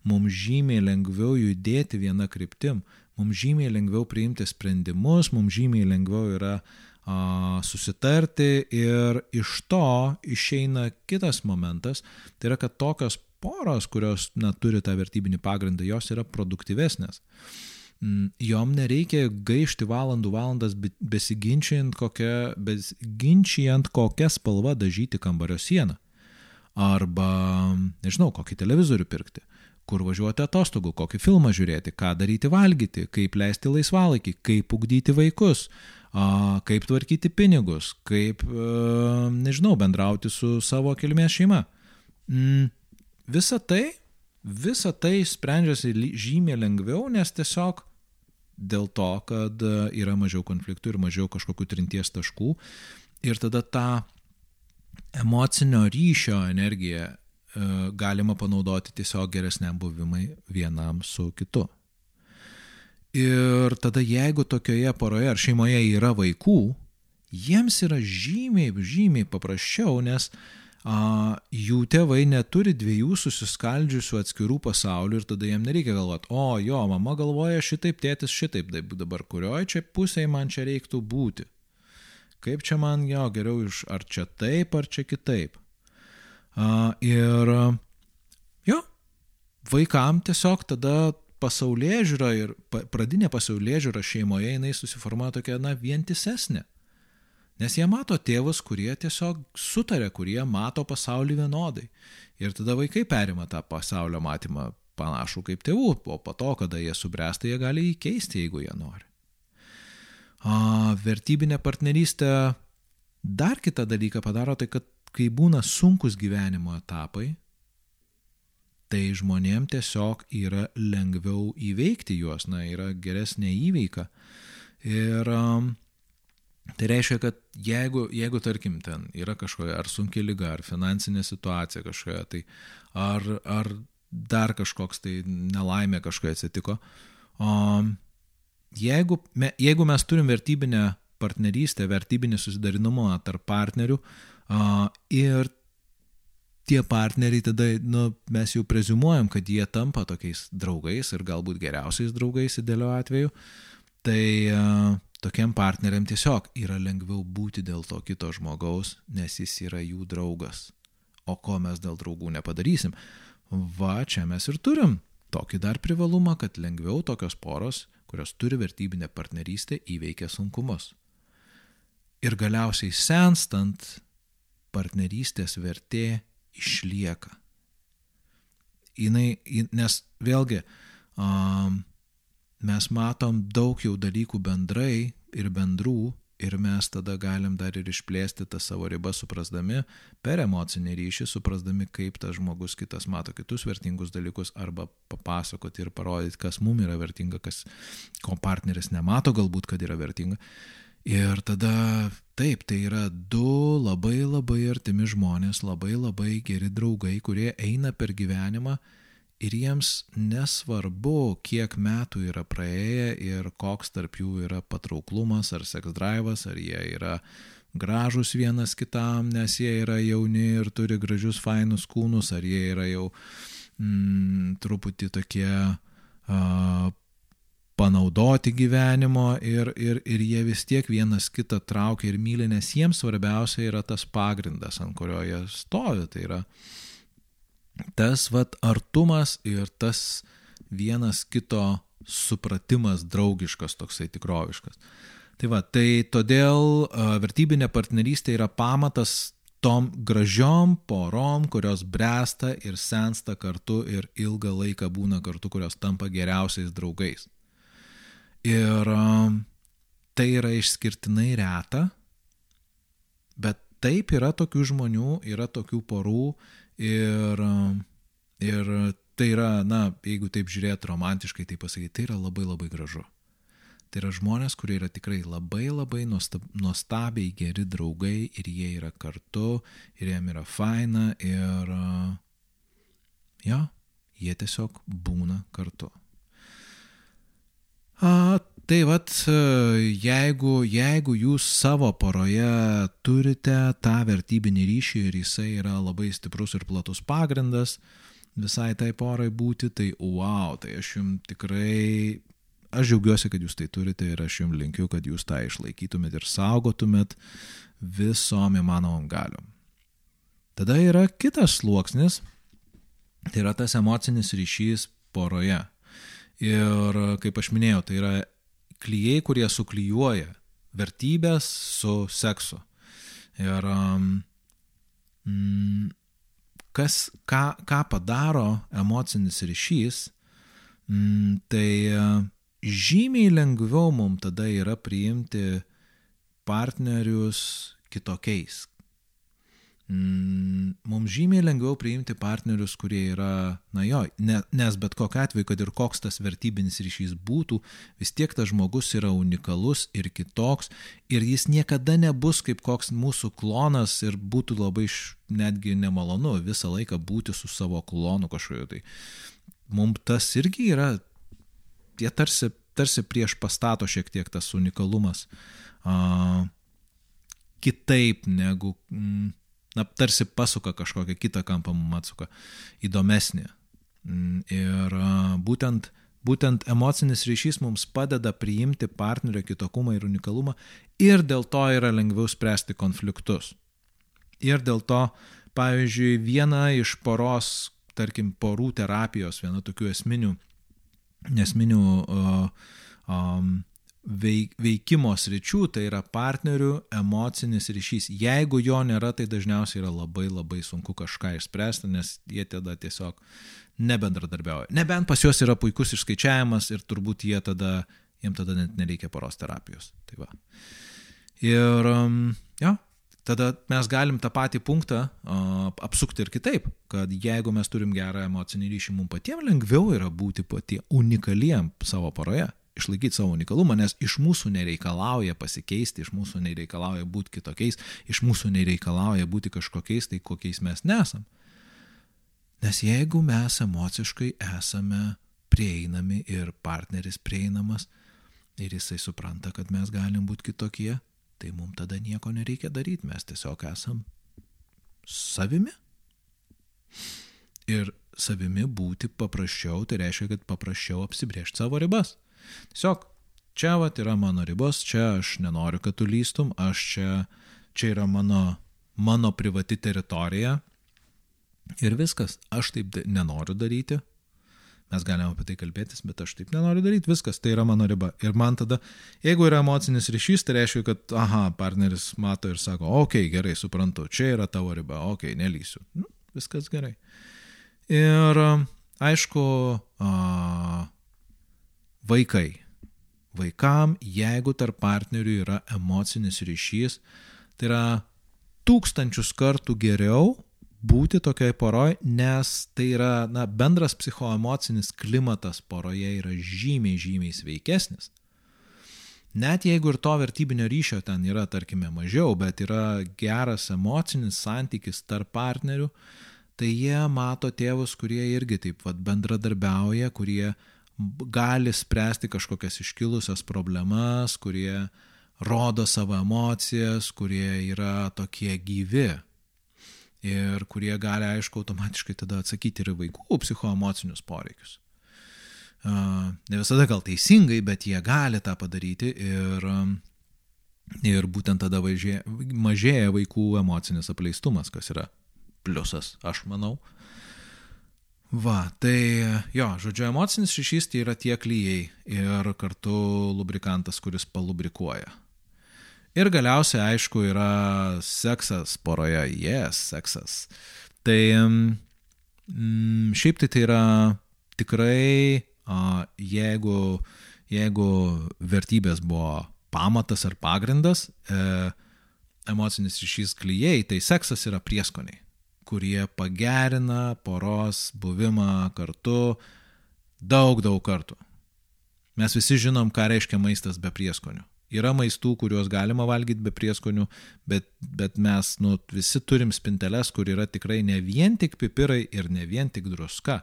mums žymiai lengviau judėti vieną kryptim, mums žymiai lengviau priimti sprendimus, mums žymiai lengviau yra uh, susitarti. Ir iš to išeina kitas momentas, tai yra, kad tokios poros, kurios na, turi tą vertybinį pagrindą, jos yra produktyvesnės. Mm, jom nereikia gaišti valandų valandas besiginčiant kokią, besiginčiant kokią spalvą dažyti kambario sieną. Arba, nežinau, kokį televizorių pirkti kur važiuoti atostogų, kokį filmą žiūrėti, ką daryti valgyti, kaip leisti laisvalaikį, kaip ugdyti vaikus, kaip tvarkyti pinigus, kaip, nežinau, bendrauti su savo kilmės šeima. Mm, visa tai, visa tai sprendžiasi žymiai lengviau, nes tiesiog dėl to, kad yra mažiau konfliktų ir mažiau kažkokių trinties taškų. Ir tada tą emocinio ryšio energiją galima panaudoti tiesiog geresniam buvimui vienam su kitu. Ir tada jeigu tokioje poroje ar šeimoje yra vaikų, jiems yra žymiai, žymiai paprasčiau, nes a, jų tėvai neturi dviejų susiskaldžiusių atskirų pasaulių ir tada jiems nereikia galvoti, o jo, mama galvoja šitaip, tėtis šitaip, dabar kurioje čia pusėje man čia reiktų būti. Kaip čia man jo geriau iš, ar čia taip, ar čia kitaip. A, ir jo, vaikam tiesiog tada pasaulyje žiūra ir pradinė pasaulyje žiūra šeimoje jinai susiformuoja tokia, na, vientisesnė. Nes jie mato tėvus, kurie tiesiog sutarė, kurie mato pasaulį vienodai. Ir tada vaikai perima tą pasaulio matymą panašų kaip tėvų, o po to, kada jie subręsta, jie gali jį keisti, jeigu jie nori. A, vertybinė partnerystė dar kitą dalyką padaro, tai kad kai būna sunkus gyvenimo etapai, tai žmonėm tiesiog yra lengviau įveikti juos, na, yra geresnė įveika. Ir um, tai reiškia, kad jeigu, jeigu tarkim, ten yra kažkokia ar sunki lyga, ar finansinė situacija kažkokia, tai ar, ar dar kažkoks tai nelaimė kažkai atsitiko. O jeigu, me, jeigu mes turim vertybinę partnerystę, vertybinį susidarinumą tarp partnerių a, ir tie partneriai tada, nu, mes jau prezumuojam, kad jie tampa tokiais draugais ir galbūt geriausiais draugais idealiu atveju, tai a, tokiam partneriam tiesiog yra lengviau būti dėl to kito žmogaus, nes jis yra jų draugas. O ko mes dėl draugų nepadarysim? Va, čia mes ir turim tokį dar privalumą, kad lengviau tokios poros, kurios turi vertybinę partnerystę, įveikia sunkumus. Ir galiausiai senstant, partnerystės vertė išlieka. Jinai, nes vėlgi, um, mes matom daug jau dalykų bendrai ir bendrų ir mes tada galim dar ir išplėsti tą savo ribą suprasdami per emocinį ryšį, suprasdami, kaip tas žmogus kitas mato kitus vertingus dalykus arba papasakoti ir parodyti, kas mum yra vertinga, kas ko partneris nemato galbūt, kad yra vertinga. Ir tada taip, tai yra du labai labai artimi žmonės, labai labai geri draugai, kurie eina per gyvenimą ir jiems nesvarbu, kiek metų yra praėję ir koks tarp jų yra patrauklumas ar seks drivas, ar jie yra gražus vienas kitam, nes jie yra jauni ir turi gražius fainus kūnus, ar jie yra jau mm, truputį tokie uh, panaudoti gyvenimo ir, ir, ir jie vis tiek vienas kitą traukia ir myli, nes jiems svarbiausia yra tas pagrindas, ant kurio jie stovi. Tai yra tas vat artumas ir tas vienas kito supratimas draugiškas, toksai tikroviškas. Tai va, tai todėl vertybinė partnerystė yra pamatas tom gražiom porom, kurios bręsta ir sensta kartu ir ilgą laiką būna kartu, kurios tampa geriausiais draugais. Ir tai yra išskirtinai reta, bet taip yra tokių žmonių, yra tokių porų ir, ir tai yra, na, jeigu taip žiūrėt romantiškai, tai pasakyti, tai yra labai labai gražu. Tai yra žmonės, kurie yra tikrai labai labai nuostab, nuostabiai geri draugai ir jie yra kartu ir jiem yra faina ir, jo, jie tiesiog būna kartu. A, tai vad, jeigu, jeigu jūs savo poroje turite tą vertybinį ryšį ir jisai yra labai stiprus ir platus pagrindas visai tai porai būti, tai wow, tai aš jums tikrai, aš džiaugiuosi, kad jūs tai turite ir aš jums linkiu, kad jūs tą išlaikytumėt ir saugotumėt visom įmanomom galiom. Tada yra kitas sluoksnis, tai yra tas emocinis ryšys poroje. Ir kaip aš minėjau, tai yra klyjei, kurie suklyjuoja vertybės su seksu. Ir mm, kas, ką, ką padaro emocinis ryšys, mm, tai žymiai lengviau mums tada yra priimti partnerius kitokiais, mums žymiai lengviau priimti partnerius, kurie yra, na jo, ne, nes bet kokiu atveju, kad ir koks tas vertybinis ryšys būtų, vis tiek tas žmogus yra unikalus ir kitoks ir jis niekada nebus kaip koks mūsų klonas ir būtų labai netgi nemalonu visą laiką būti su savo klonu kažkokiu. Tai mums tas irgi yra, tie tarsi, tarsi prieš pastato šiek tiek tas unikalumas. Uh, kitaip negu... Mm, na, tarsi pasuka kažkokią kitą kampą, mums atsuka įdomesnį. Mm, ir būtent, būtent emocinis ryšys mums padeda priimti partnerio kitokumą ir unikalumą ir dėl to yra lengviau spręsti konfliktus. Ir dėl to, pavyzdžiui, viena iš poros, tarkim, porų terapijos, viena tokių esminių, esminių uh, um, veikimo sričių, tai yra partnerių emocinis ryšys. Jeigu jo nėra, tai dažniausiai yra labai labai sunku kažką išspręsti, nes jie tada tiesiog nebendradarbiauja. Nebent pas juos yra puikus išskaičiavimas ir turbūt jie tada, jiems tada net nereikia poros terapijos. Tai va. Ir, um, jo, tada mes galim tą patį punktą apsukti ir kitaip, kad jeigu mes turim gerą emocinį ryšį, mums patiems lengviau yra būti patiems unikaliem savo paroje išlaikyti savo unikalumą, nes iš mūsų nereikalauja pasikeisti, iš mūsų nereikalauja būti kitokiais, iš mūsų nereikalauja būti kažkokiais, tai kokiais mes nesam. Nes jeigu mes emociškai esame prieinami ir partneris prieinamas ir jisai supranta, kad mes galim būti kitokie, tai mums tada nieko nereikia daryti, mes tiesiog esam savimi. Ir savimi būti paprasčiau, tai reiškia, kad paprasčiau apsibriežti savo ribas. Tiesiog čia vat yra mano ribos, čia aš nenoriu, kad tu lystum, aš čia, čia yra mano, mano privati teritorija ir viskas. Aš taip nenoriu daryti. Mes galime apie tai kalbėtis, bet aš taip nenoriu daryti, viskas, tai yra mano riba. Ir man tada, jeigu yra emocinis ryšys, tai reiškia, kad, aha, partneris mato ir sako, okei, okay, gerai, suprantu, čia yra tavo riba, okei, okay, nelysiu. Nu, viskas gerai. Ir aišku, a, vaikai. Vaikam, jeigu tarp partnerių yra emocinis ryšys, tai yra tūkstančius kartų geriau būti tokiai poroj, nes tai yra na, bendras psichoemocinis klimatas poroje yra žymiai, žymiai sveikesnis. Net jeigu ir to vertybinio ryšio ten yra, tarkime, mažiau, bet yra geras emocinis santykis tarp partnerių, tai jie mato tėvus, kurie irgi taip pat bendradarbiauja, kurie gali spręsti kažkokias iškilusias problemas, kurie rodo savo emocijas, kurie yra tokie gyvi. Ir kurie gali, aišku, automatiškai tada atsakyti ir vaikų psichoemocinius poreikius. Ne visada gal teisingai, bet jie gali tą padaryti ir, ir būtent tada mažėja vaikų emocinis apleistumas, kas yra pliusas, aš manau. Va, tai jo, žodžiu, emocinis ryšys tai yra tie klyjei ir kartu lubrikantas, kuris palubrikuoja. Ir galiausiai, aišku, yra seksas poroje, yes, seksas. Tai mm, šiaip tai tai yra tikrai, a, jeigu, jeigu vertybės buvo pamatas ar pagrindas, e, emocinis ryšys klyjei, tai seksas yra prieskoniai kurie pagerina poros buvimą kartu daug, daug kartų. Mes visi žinom, ką reiškia maistas be prieskonių. Yra maistų, kuriuos galima valgyti be prieskonių, bet, bet mes nu, visi turim spinteles, kur yra tikrai ne vien tik pipirai ir ne vien tik druska.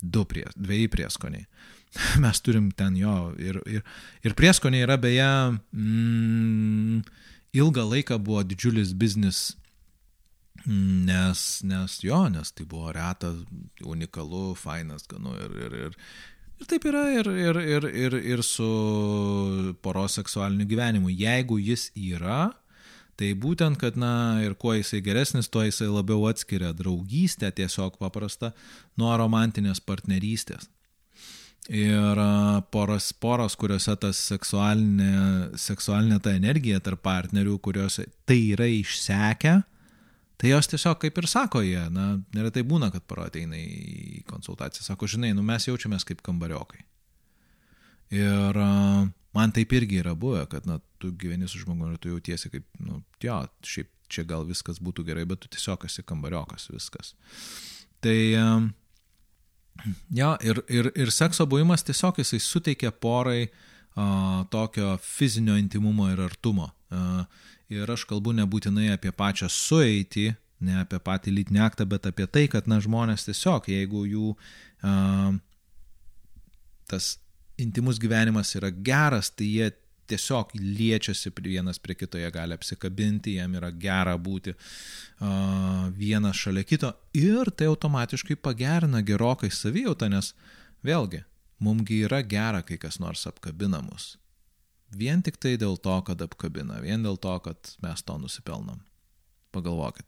Du prie, dviejai prieskoniai. [LAUGHS] Mes turim ten jo ir, ir, ir prieskoniai yra beje, mm, ilgą laiką buvo didžiulis biznis Nes, nes jo, nes tai buvo reta, unikalu, fainas, ganu ir, ir, ir, ir taip yra ir, ir, ir, ir, ir su poros seksualiniu gyvenimu. Jeigu jis yra, tai būtent, kad, na, ir kuo jisai geresnis, tuo jisai labiau atskiria draugystę tiesiog paprastą nuo romantinės partnerystės. Ir poros, poros kuriuose tas seksualinė, seksualinė ta energija tarp partnerių, kuriuose tai yra išsekę, Tai jos tiesiog kaip ir sako jie, na, neretai būna, kad paro ateina į konsultaciją, sako, žinai, nu mes jaučiamės kaip kambariokai. Ir uh, man taip irgi yra buvę, kad, na, tu gyveni su žmogumi ir tu jautiesi kaip, nu, jo, šiaip čia gal viskas būtų gerai, bet tu tiesiog esi kambariokas viskas. Tai, uh, jo, ir, ir, ir sekso buvimas tiesiog jisai suteikia porai uh, tokio fizinio intimumo ir artumo. Uh, Ir aš kalbu nebūtinai apie pačią sueitį, ne apie patį lytinį aktą, bet apie tai, kad na, žmonės tiesiog, jeigu jų uh, tas intimus gyvenimas yra geras, tai jie tiesiog liečiasi vienas prie kito, jie gali apsikabinti, jam yra gera būti uh, vienas šalia kito ir tai automatiškai pagerina gerokai savijautą, nes vėlgi, mumgi yra gera, kai kas nors apkabina mus. Vien tik tai dėl to, kad apkabina, vien dėl to, kad mes to nusipelnom. Pagalvokit,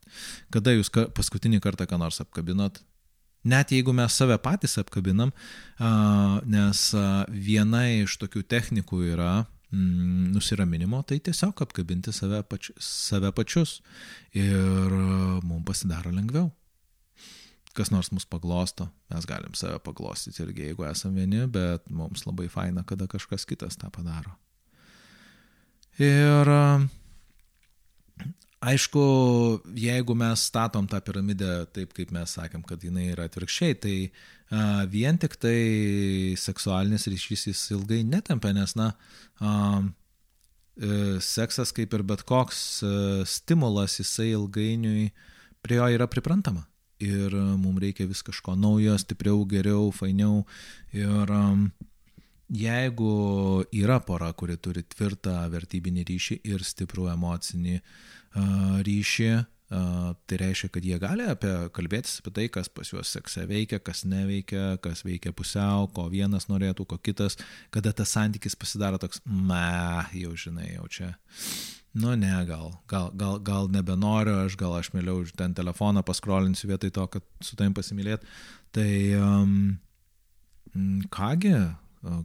kada jūs paskutinį kartą ką nors apkabinot, net jeigu mes save patys apkabinam, nes viena iš tokių technikų yra mm, nusiraminimo, tai tiesiog apkabinti save, pač, save pačius ir mums pasidaro lengviau. Kas nors mus paglosto, mes galim save paglostyti irgi, jeigu esame vieni, bet mums labai faina, kada kažkas kitas tą padaro. Ir aišku, jeigu mes statom tą piramidę taip, kaip mes sakėm, kad jinai yra atvirkščiai, tai a, vien tik tai seksualinis ryšys jis ilgai netempia, nes, na, a, e, seksas kaip ir bet koks e, stimulas, jisai ilgainiui prie jo yra priprantama. ir mums reikia vis kažko naujo, stipriau, geriau, fainiau. Ir um, jeigu yra pora, kuri turi tvirtą vertybinį ryšį ir stiprų emocinį uh, ryšį, Tai reiškia, kad jie gali apie, kalbėtis apie tai, kas pas juos sekse veikia, kas neveikia, kas veikia pusiau, ko vienas norėtų, ko kitas, kada tas santykis pasidaro toks, me, jau žinai, jau čia. Nu ne, gal, gal, gal, gal nebenoriu, aš gal aš mėliau ten telefoną paskrolinsiu vietoj to, kad su tavim pasimylėt. Tai um, kągi,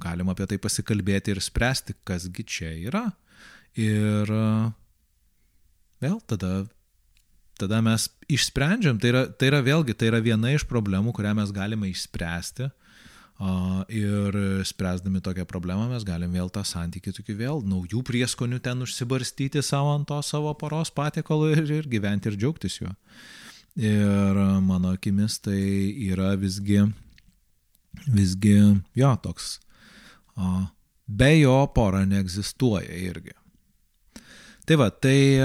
galima apie tai pasikalbėti ir spręsti, kasgi čia yra. Ir vėl tada tada mes išsprendžiam, tai yra, tai yra vėlgi, tai yra viena iš problemų, kurią mes galime išspręsti. Ir spręsdami tokią problemą mes galim vėl tą santykį tokį vėl naujų prieskonių ten užsibarstyti savo ant to savo poros patiekalų ir, ir gyventi ir džiaugtis juo. Ir mano akimis tai yra visgi, visgi jo toks, be jo pora neegzistuoja irgi. Tai va, tai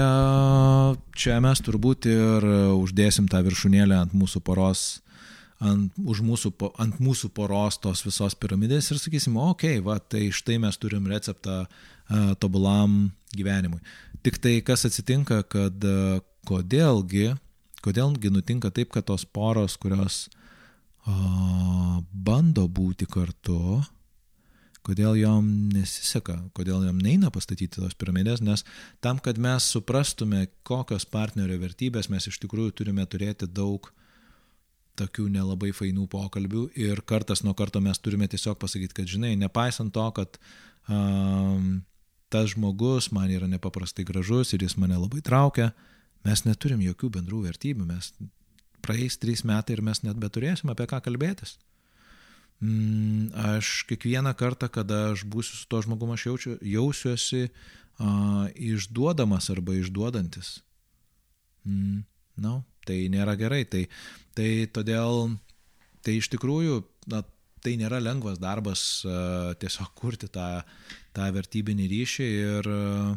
čia mes turbūt ir uždėsim tą viršūnėlę ant mūsų poros, ant, mūsų, ant mūsų poros tos visos piramidės ir sakysim, okei, okay, va, tai štai mes turim receptą uh, tobulam gyvenimui. Tik tai kas atsitinka, kad uh, kodėlgi, kodėlgi nutinka taip, kad tos poros, kurios uh, bando būti kartu, kodėl jom nesiseka, kodėl jom neina pastatyti tos piramidės, nes tam, kad mes suprastume, kokios partnerio vertybės, mes iš tikrųjų turime turėti daug tokių nelabai fainų pokalbių ir kartas nuo karto mes turime tiesiog pasakyti, kad žinai, nepaisant to, kad um, tas žmogus man yra nepaprastai gražus ir jis mane labai traukia, mes neturim jokių bendrų vertybių, mes praeis trys metai ir mes net beturėsim apie ką kalbėtis. Mm, aš kiekvieną kartą, kada aš būsiu su to žmogumu, aš jaučiu, jausiuosi uh, išduodamas arba išduodantis. Mm, na, no, tai nėra gerai. Tai, tai todėl, tai iš tikrųjų, na, tai nėra lengvas darbas uh, tiesiog kurti tą, tą vertybinį ryšį ir uh,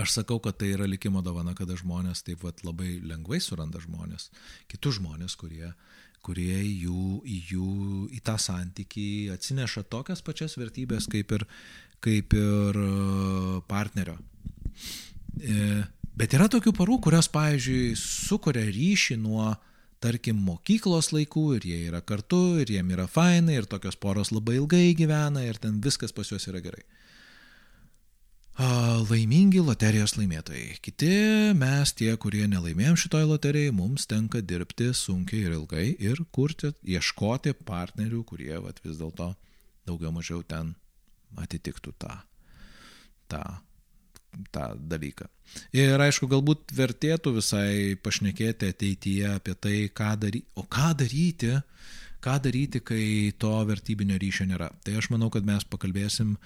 aš sakau, kad tai yra likimo dovana, kada žmonės taip vat, labai lengvai suranda žmonės, kitus žmonės, kurie uh, kurie jų, jų į tą santykį atsineša tokias pačias vertybės kaip ir, kaip ir e, partnerio. E, bet yra tokių parų, kurios, pavyzdžiui, sukuria ryšį nuo, tarkim, mokyklos laikų ir jie yra kartu ir jiem yra fainai ir tokios poros labai ilgai gyvena ir ten viskas pas juos yra gerai laimingi loterijos laimėtojai. Kiti mes, tie, kurie nelaimėjom šitoj loterijai, mums tenka dirbti sunkiai ir ilgai ir kurti, ieškoti partnerių, kurie vat, vis dėlto daugiau mažiau ten atitiktų tą, tą, tą dalyką. Ir aišku, galbūt vertėtų visai pašnekėti ateityje apie tai, ką daryti, o ką daryti, ką daryti, kai to vertybinio ryšio nėra. Tai aš manau, kad mes pakalbėsim e,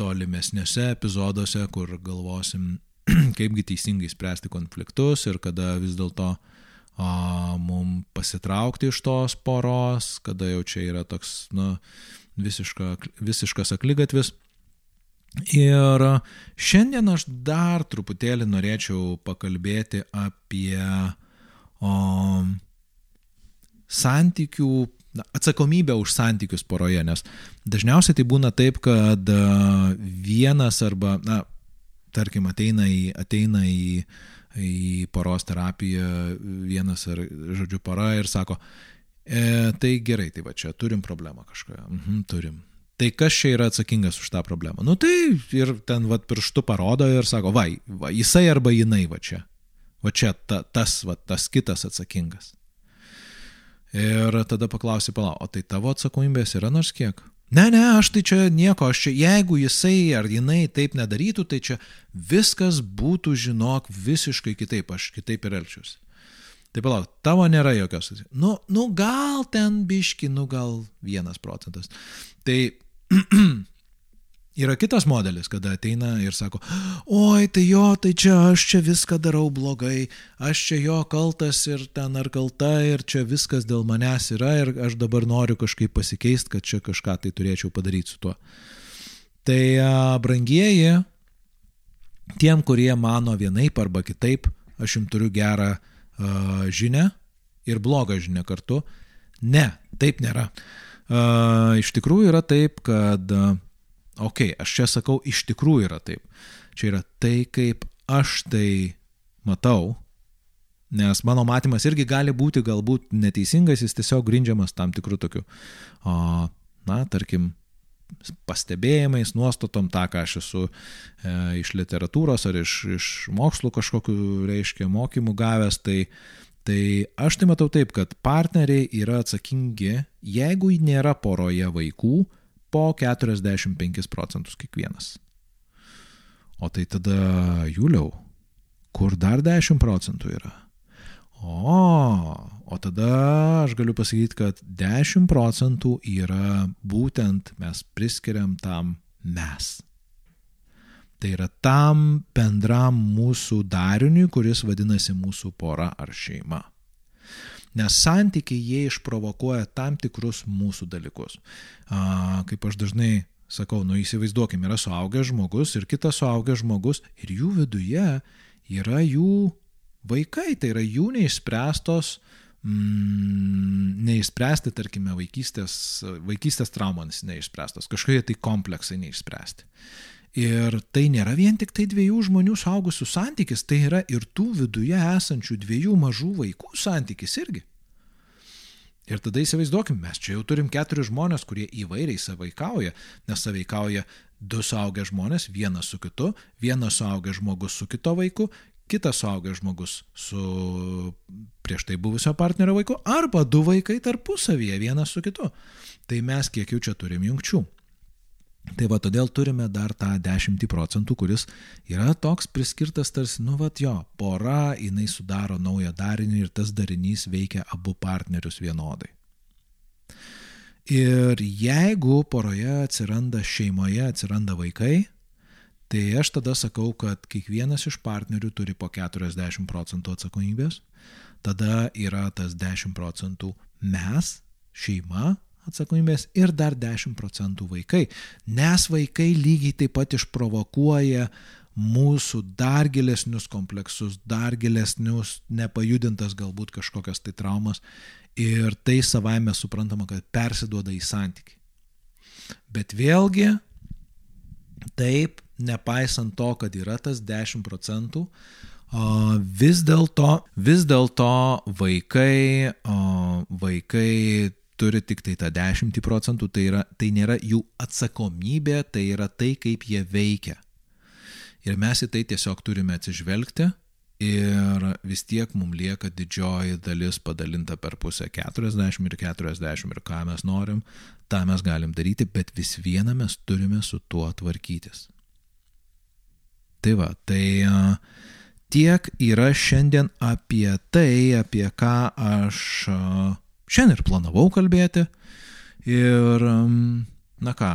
tolimesniuose epizoduose, kur galvosim, [CLEARS THROAT] kaipgi teisingai spręsti konfliktus ir kada vis dėlto mums pasitraukti iš tos poros, kada jau čia yra toks nu, visiška, visiškas aklygatvis. Ir šiandien aš dar truputėlį norėčiau pakalbėti apie o, santykių, na, atsakomybę už santykius poroje, nes dažniausiai tai būna taip, kad e, vienas arba, na, tarkim, ateina į, ateina į, į poros terapiją vienas ar, žodžiu, para ir sako, e, tai gerai, tai va čia turim problemą kažką, mhm, turim. Tai kas čia yra atsakingas už tą problemą? Nu tai ir ten va pirštu parodo ir sako, va, va jisai arba jinai va čia. Va čia ta, tas, va, tas kitas atsakingas. Ir tada paklausi, pala, o tai tavo atsakomybės yra nors kiek? Ne, ne, aš tai čia nieko, aš čia, jeigu jisai ar jinai taip nedarytų, tai čia viskas būtų, žinok, visiškai kitaip, aš kitaip ir elgčiausi. Tai palauk, tavo nėra jokios. Nu, nu gal ten biški, nu gal vienas procentas. Tai [CLEARS THROAT] Yra kitas modelis, kada ateina ir sako, oi, tai jo, tai čia aš čia viską darau blogai, aš čia jo kaltas ir ten ar kalta ir čia viskas dėl manęs yra ir aš dabar noriu kažkaip pasikeisti, kad čia kažką tai turėčiau padaryti su tuo. Tai brangieji, tiem, kurie mano vienaip arba kitaip, aš jums turiu gerą uh, žinę, ir blogą žinią kartu. Ne, taip nėra. Uh, iš tikrųjų yra taip, kad, uh, okay, aš čia sakau, iš tikrųjų yra taip. Čia yra tai, kaip aš tai matau, nes mano matymas irgi gali būti galbūt neteisingas, jis tiesiog grindžiamas tam tikrų tokių, uh, na, tarkim, pastebėjimais, nuostatom, tą, ką aš esu e, iš literatūros ar iš, iš mokslų kažkokiu, reiškia, mokymų gavęs, tai, tai aš tai matau taip, kad partneriai yra atsakingi, jeigu nėra poroje vaikų, po 45 procentus kiekvienas. O tai tada, Juliau, kur dar 10 procentų yra? O, o tada aš galiu pasakyti, kad 10 procentų yra būtent mes priskiriam tam mes. Tai yra tam bendram mūsų dariniui, kuris vadinasi mūsų pora ar šeima. Nes santykiai jie išprovokuoja tam tikrus mūsų dalykus. A, kaip aš dažnai sakau, nu įsivaizduokime, yra suaugęs žmogus ir kitas suaugęs žmogus ir jų viduje yra jų Vaikai tai yra jų neišspręstos, mm, neišspręsti, tarkime, vaikystės, vaikystės traumas neišspręstos, kažkokie tai kompleksai neišspręsti. Ir tai nėra vien tik tai dviejų žmonių saugusių santykis, tai yra ir tų viduje esančių dviejų mažų vaikų santykis irgi. Ir tada įsivaizduokim, mes čia jau turim keturis žmonės, kurie įvairiai savaikauja, nes savaikauja du suaugę žmonės, vienas su kitu, vienas suaugęs žmogus su kito vaiku kitas suaugęs žmogus su prieš tai buvusio partnerio vaiku, arba du vaikai tarpusavyje vienas su kitu. Tai mes kiek jau čia turim jungčių. Tai va, todėl turime dar tą 10 procentų, kuris yra toks priskirtas tarsi, nu va, jo, pora, jinai sudaro naują darinį ir tas darinys veikia abu partnerius vienodai. Ir jeigu poroje atsiranda šeimoje, atsiranda vaikai, Tai aš tada sakau, kad kiekvienas iš partnerių turi po 40 procentų atsakomybės, tada yra tas 10 procentų mes, šeima atsakomybės ir dar 10 procentų vaikai, nes vaikai lygiai taip pat išprovokuoja mūsų dar gilesnius kompleksus, dar gilesnius, nepajudintas galbūt kažkokias tai traumas ir tai savaime suprantama, kad persiduoda į santyki. Bet vėlgi, taip, nepaisant to, kad yra tas 10 procentų, vis dėlto, vis dėlto vaikai, vaikai turi tik tai tą 10 procentų, tai, yra, tai nėra jų atsakomybė, tai yra tai, kaip jie veikia. Ir mes į tai tiesiog turime atsižvelgti ir vis tiek mums lieka didžioji dalis padalinta per pusę 40 ir 40 ir ką mes norim, tą mes galim daryti, bet vis viena mes turime su tuo tvarkytis. Tai va, tai tiek yra šiandien apie tai, apie ką aš šiandien ir planavau kalbėti. Ir, na ką,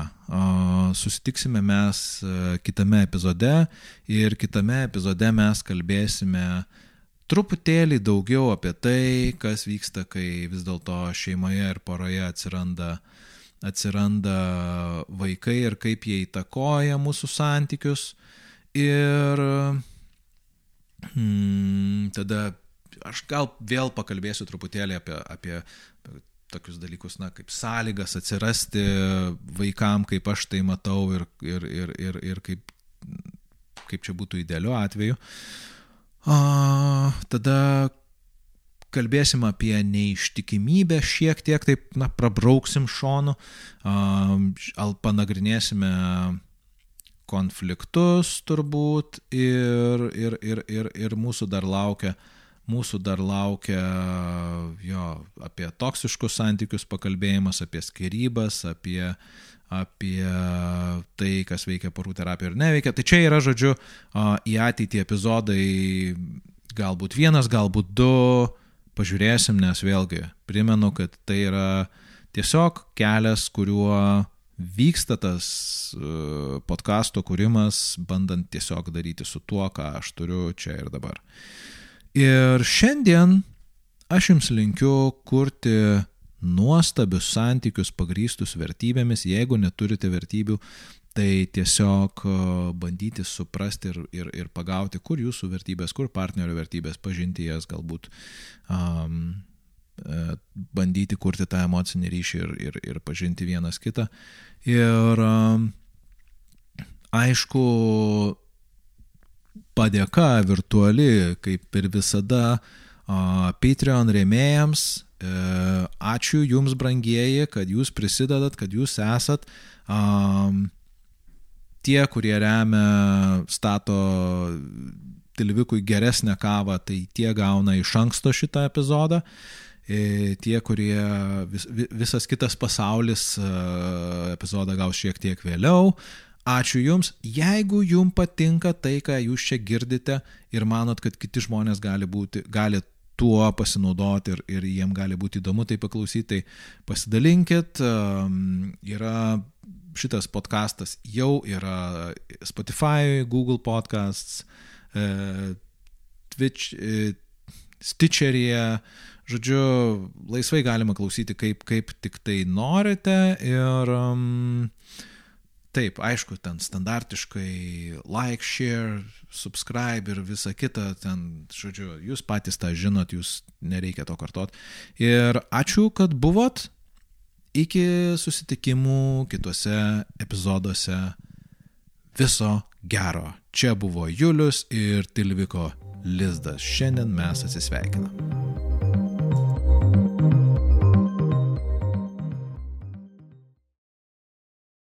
susitiksime mes kitame epizode ir kitame epizode mes kalbėsime truputėlį daugiau apie tai, kas vyksta, kai vis dėlto šeimoje ir poroje atsiranda, atsiranda vaikai ir kaip jie įtakoja mūsų santykius. Ir hmm, tada aš gal vėl pakalbėsiu truputėlį apie, apie tokius dalykus, na, kaip sąlygas atsirasti vaikam, kaip aš tai matau ir, ir, ir, ir, ir kaip, kaip čia būtų idealiu atveju. A, tada kalbėsim apie neištikimybę šiek tiek, taip, na, prabrauksim šonu, a, panagrinėsime konfliktus turbūt ir, ir, ir, ir, ir mūsų dar laukia, mūsų dar laukia jo, apie toksiškus santykius pakalbėjimas, apie skirybas, apie, apie tai, kas veikia porų terapija ir neveikia. Tai čia yra, žodžiu, į ateitį epizodai galbūt vienas, galbūt du, pažiūrėsim, nes vėlgi primenu, kad tai yra tiesiog kelias, kuriuo vyksta tas e, podkasto kūrimas, bandant tiesiog daryti su tuo, ką aš turiu čia ir dabar. Ir šiandien aš jums linkiu kurti nuostabius santykius pagrystus vertybėmis. Jeigu neturite vertybių, tai tiesiog e, bandyti suprasti ir, ir, ir pagauti, kur jūsų vertybės, kur partnerio vertybės, pažinti jas galbūt. Um, bandyti kurti tą emocinį ryšį ir, ir, ir pažinti vienas kitą. Ir aišku, padėka virtuali, kaip ir visada, Patreon rėmėjams. E, ačiū Jums, brangieji, kad Jūs prisidedat, kad Jūs esat. Tie, kurie remia, stato Tilvikui geresnę kavą, tai tie gauna iš anksto šitą epizodą. E, tie, kurie vis, visas kitas pasaulis e, epizodą gaus šiek tiek vėliau. Ačiū Jums. Jeigu Jums patinka tai, ką Jūs čia girdite ir manot, kad kiti žmonės gali, būti, gali tuo pasinaudoti ir, ir jiem gali būti įdomu tai paklausyti, tai pasidalinkit. Yra šitas podcastas jau yra Spotify, Google podcasts, e, Twitch, e, Stitcheryje. Žodžiu, laisvai galima klausyti kaip, kaip tik tai norite ir um, Taip, aišku, ten standartiškai like, share, subscribe ir visa kita, ten, žodžiu, jūs patys tą žinot, jūs nereikia to kartot. Ir ačiū, kad buvot. Iki susitikimų kitose epizoduose. Viso gero. Čia buvo Julius ir Tilviko Lizdas. Šiandien mes atsisveikinam.